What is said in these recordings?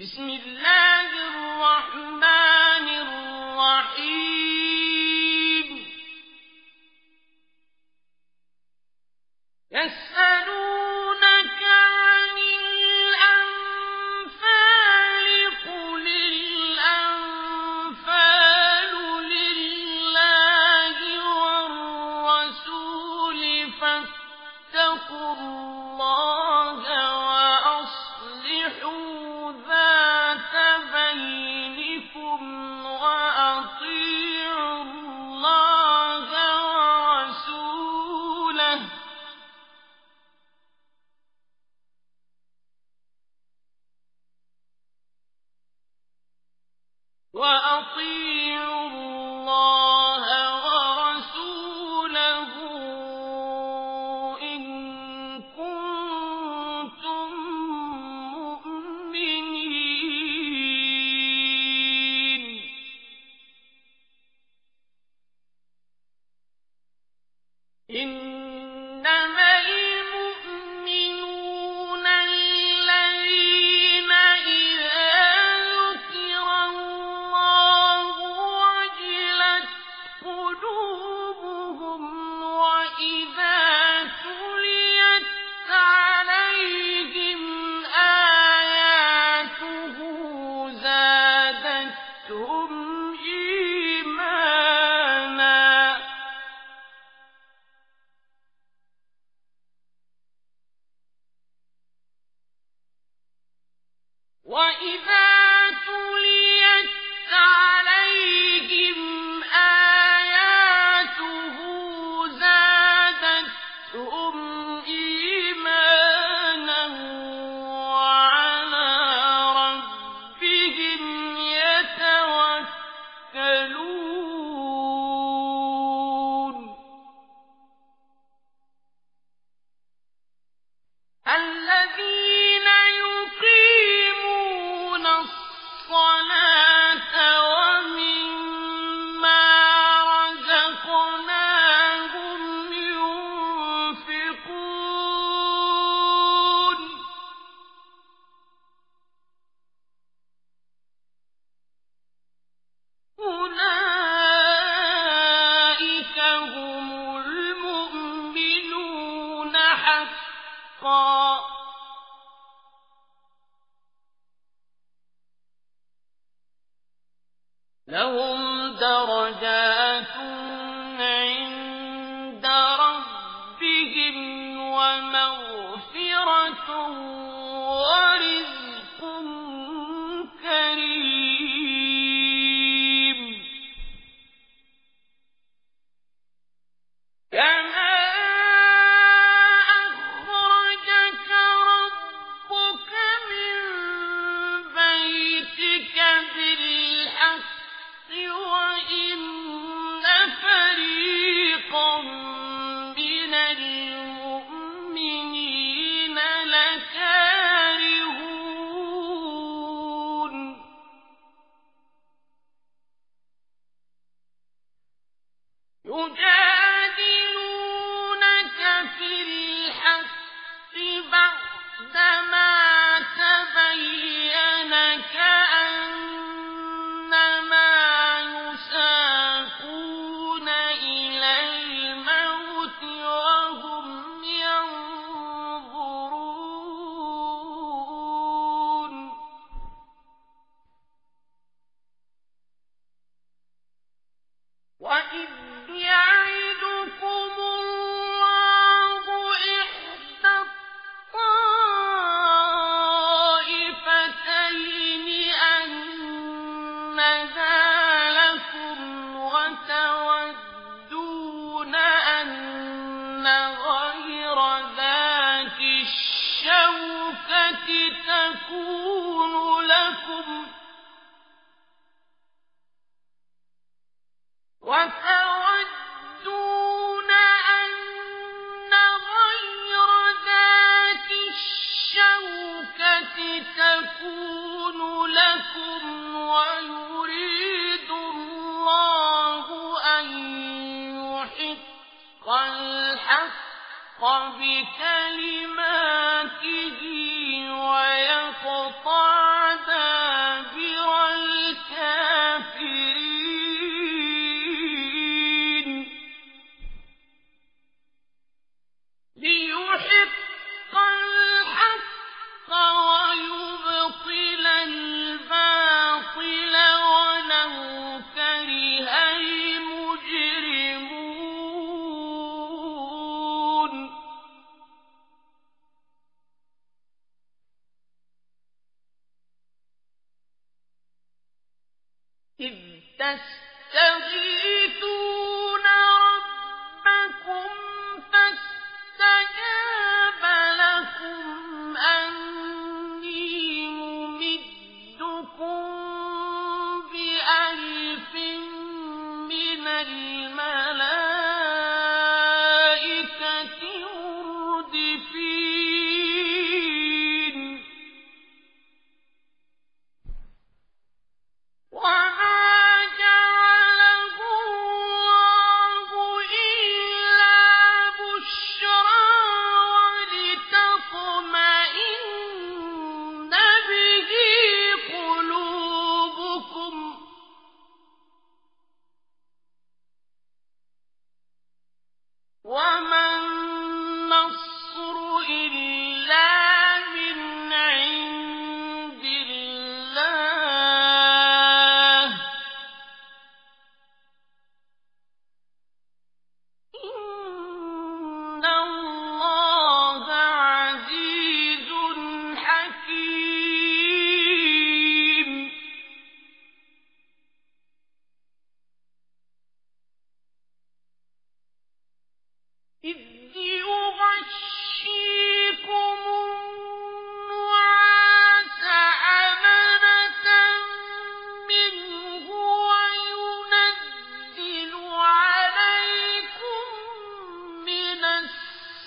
بسم الله الرحمن يُجَادِلُونَكَ فِي الْحَقِّ بَعْدَمَا تستغيثون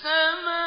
السماء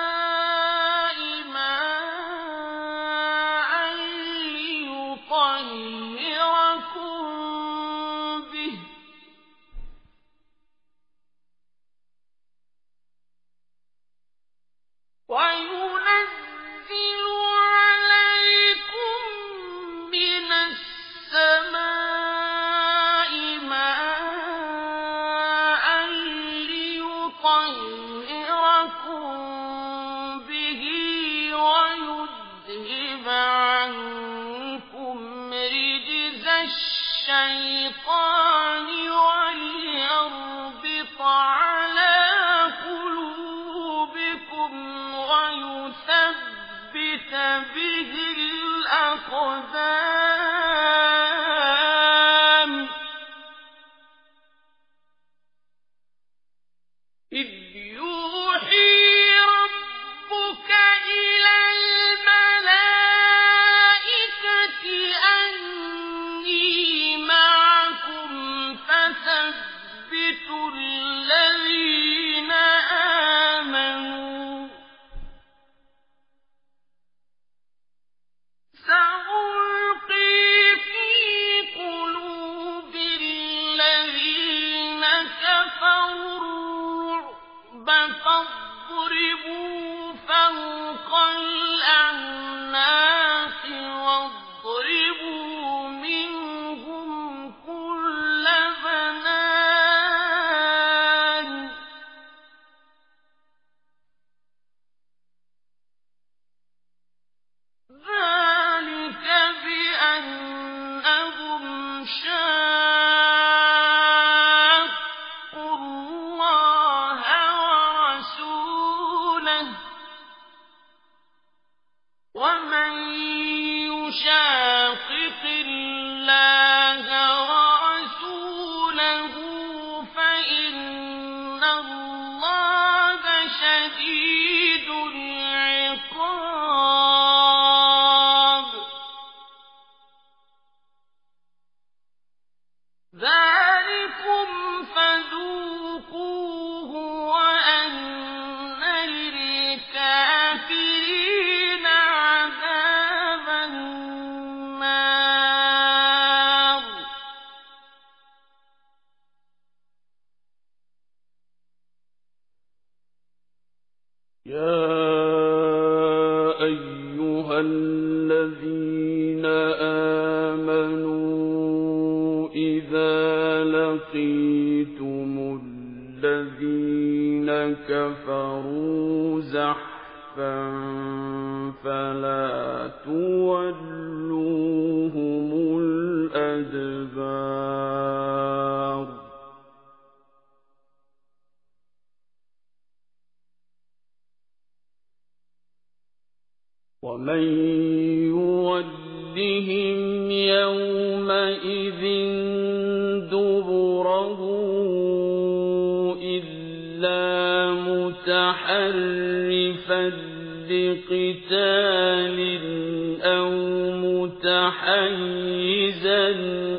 حيزا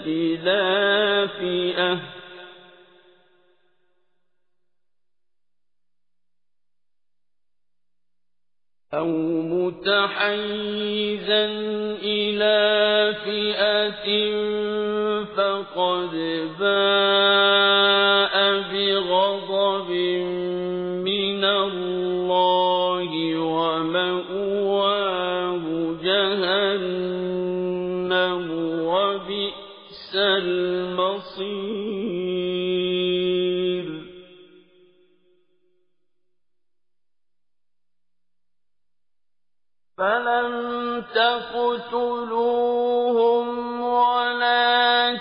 إلى فئة. أو متحيزا إلى فئة فقد بات تقتلوهم ولكن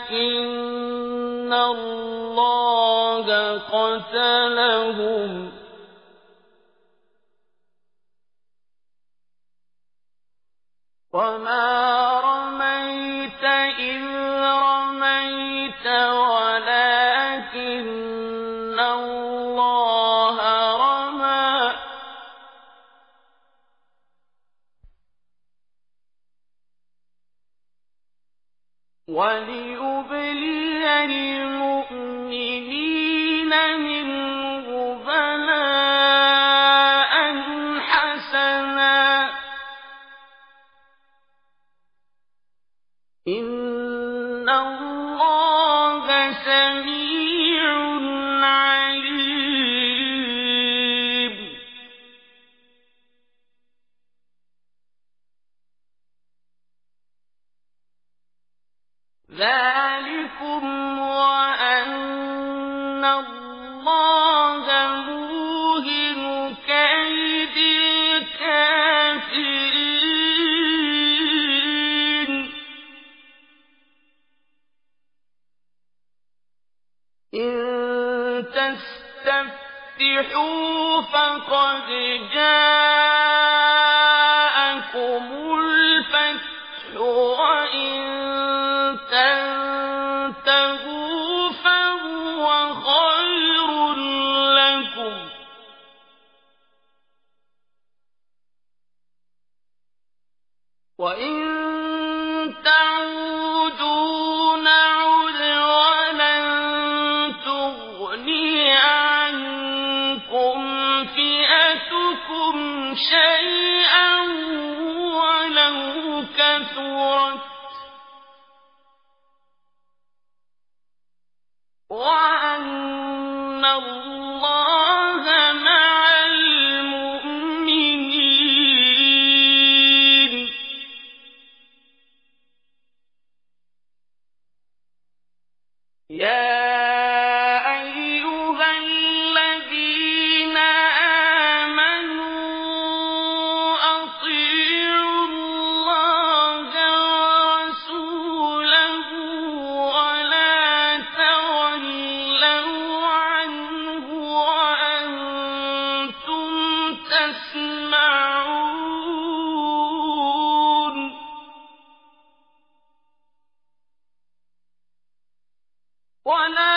الله قتلهم. ذلكم الله موهن كيد الكافرين إن تستفتحوا فقد جاء ولا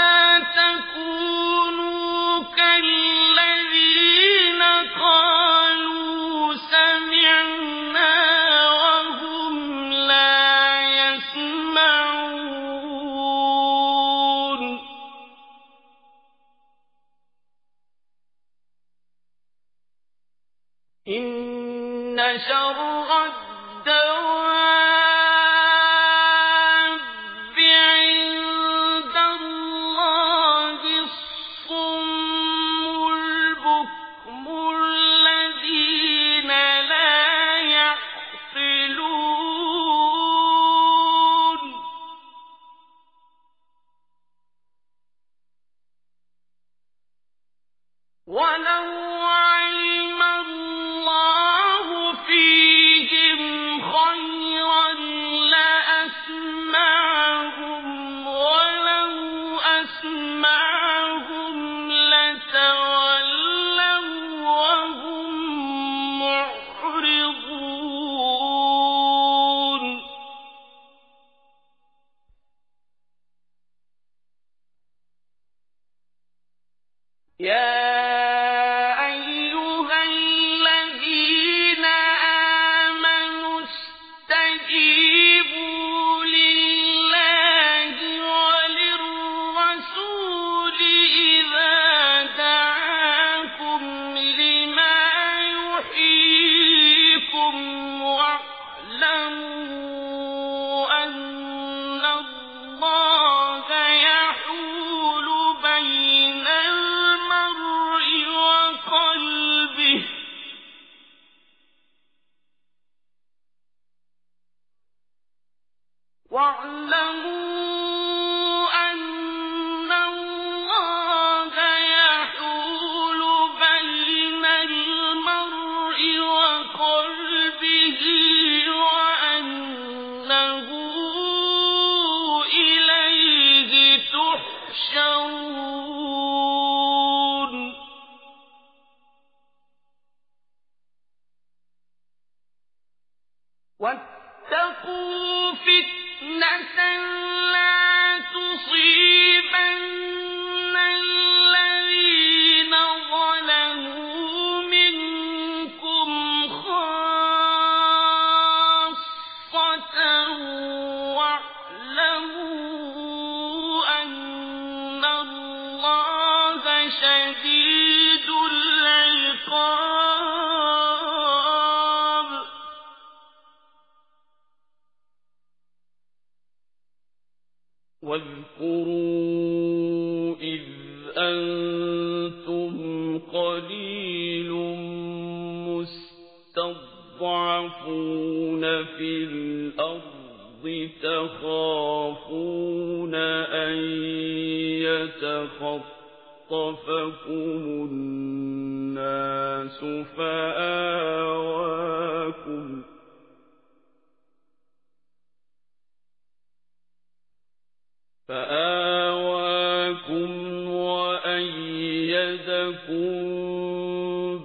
أيدكم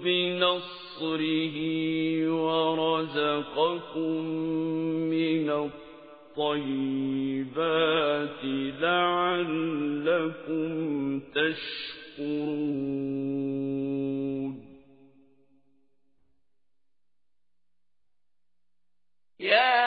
بنصره ورزقكم من الطيبات لعلكم تشكرون. يا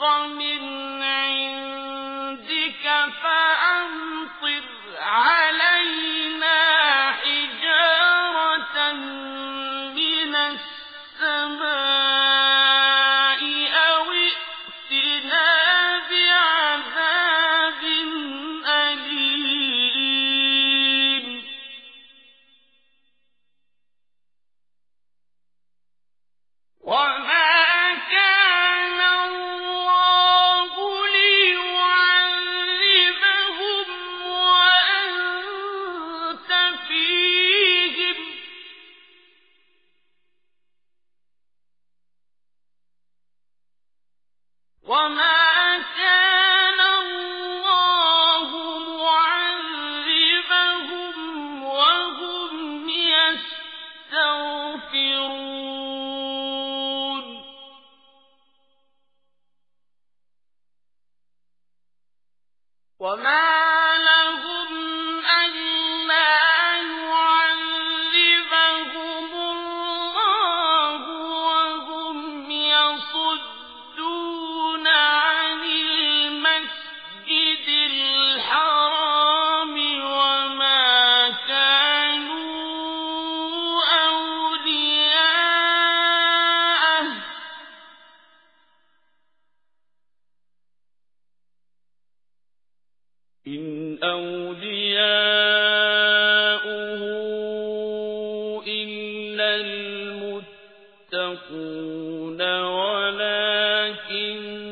حقا وقاتلوهم حتى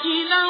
وإلى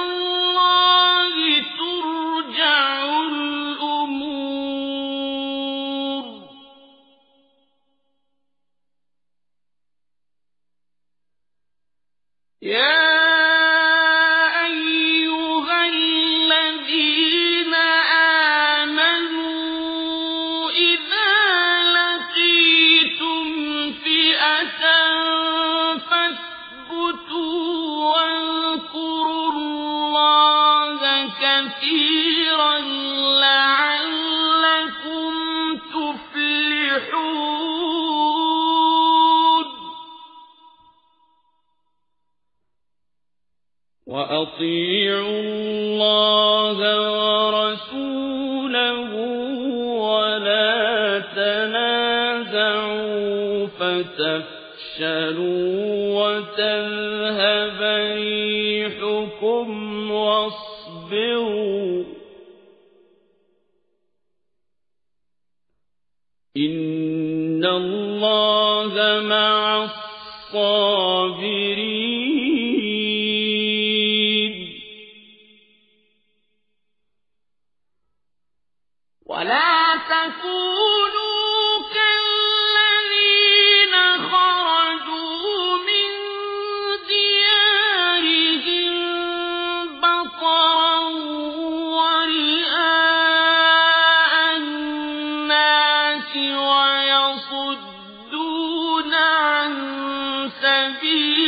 سبيل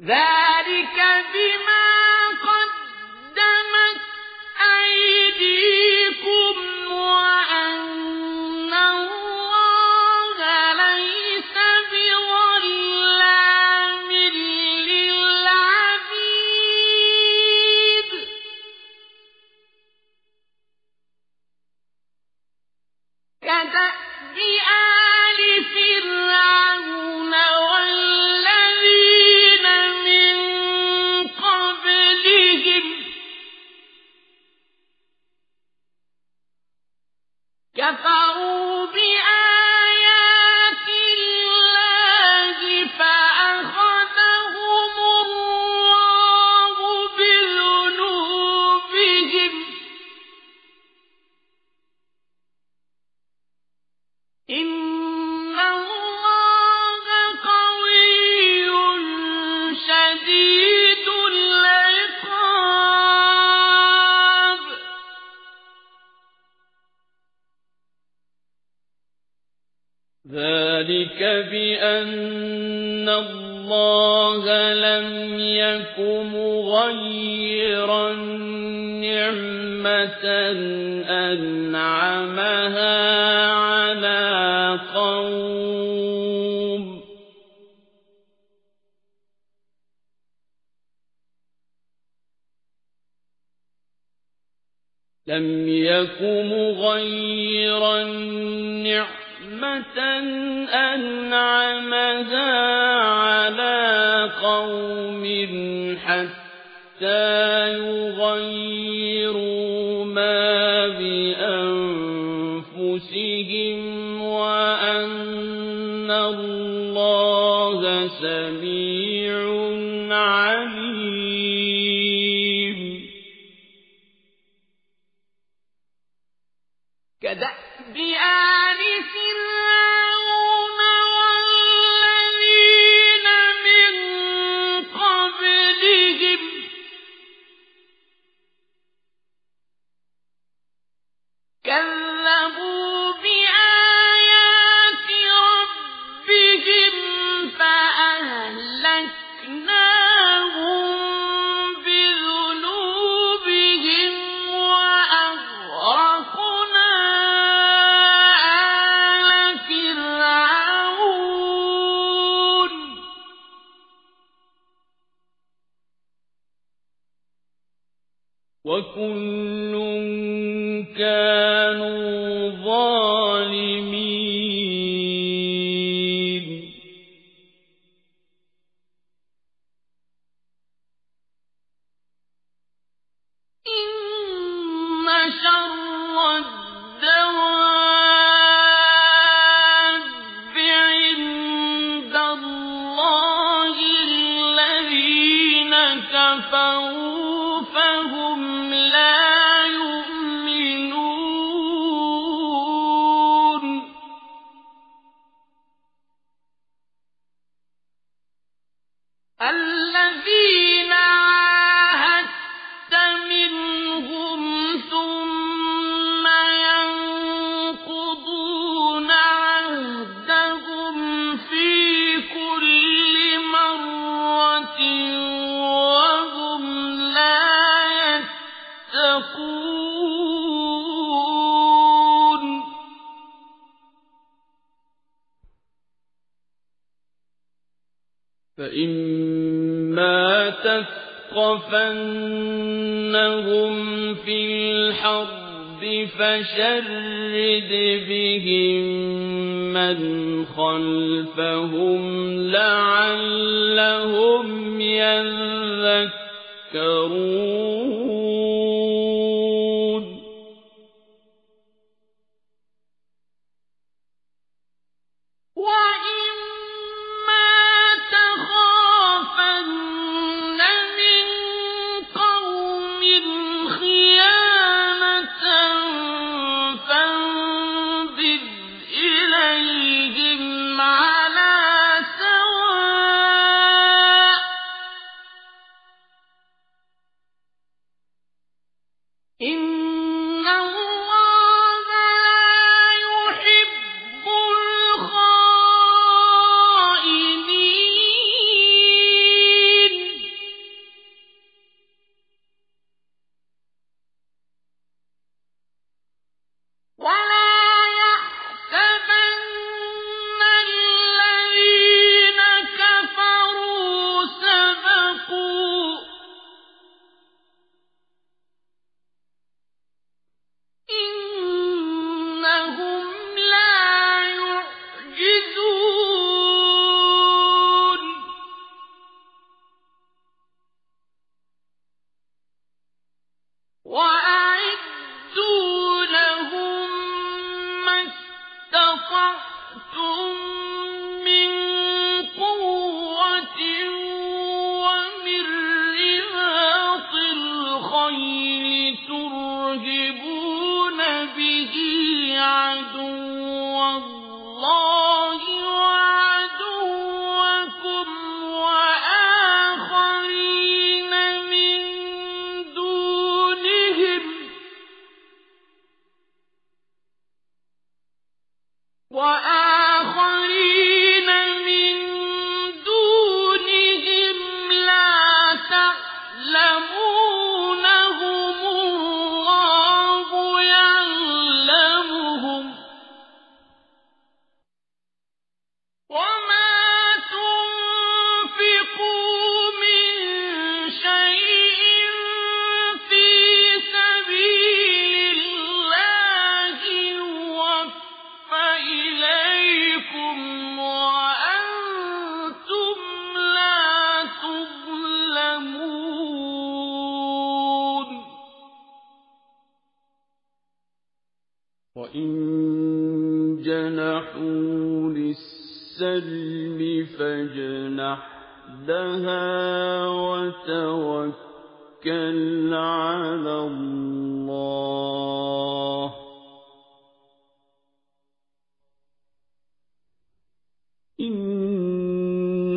ذلك بما قوم حتى يغيروا ما بأنفسهم وأن الله سميع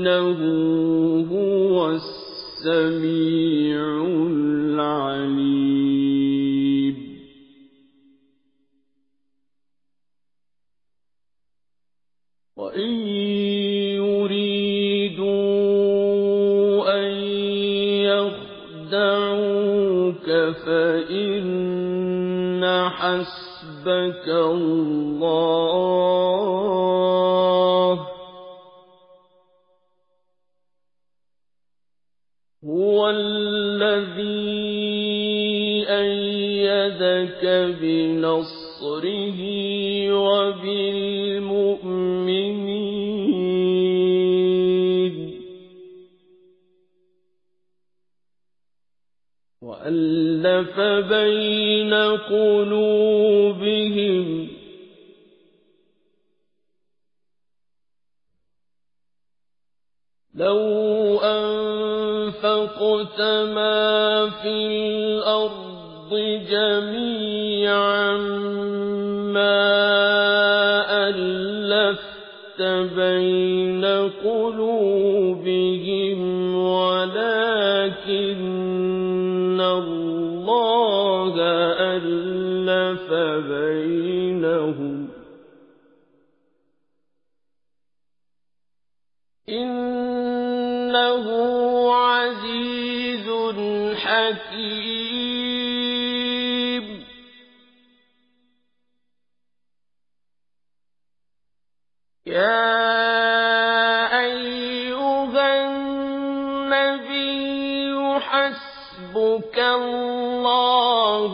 إنه هو السميع العليم. وإن يريدوا أن يخدعوك فإن حسبك الله يا أيها النبي حسبك الله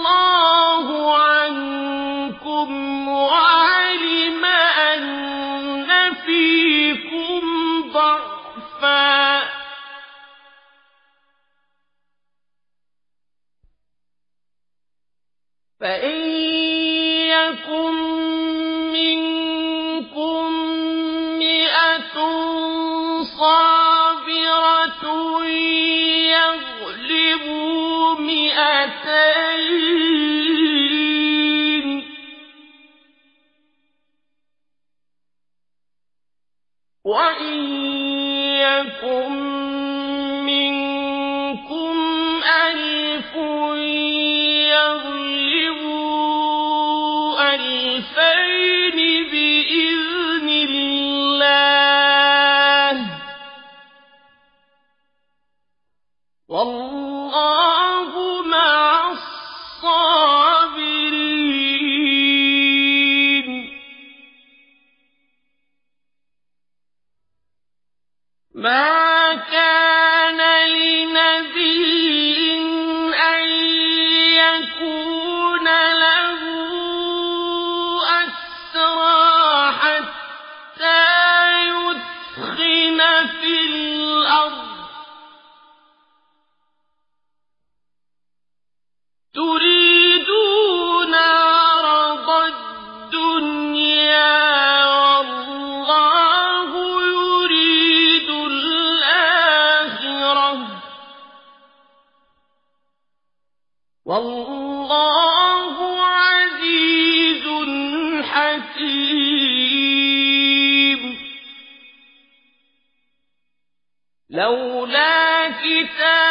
لولا كتاب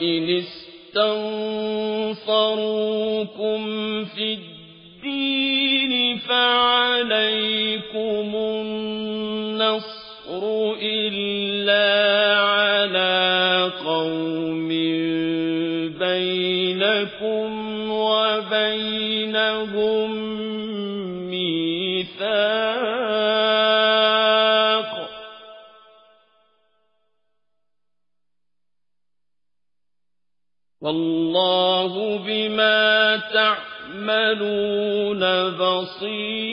وإن بصير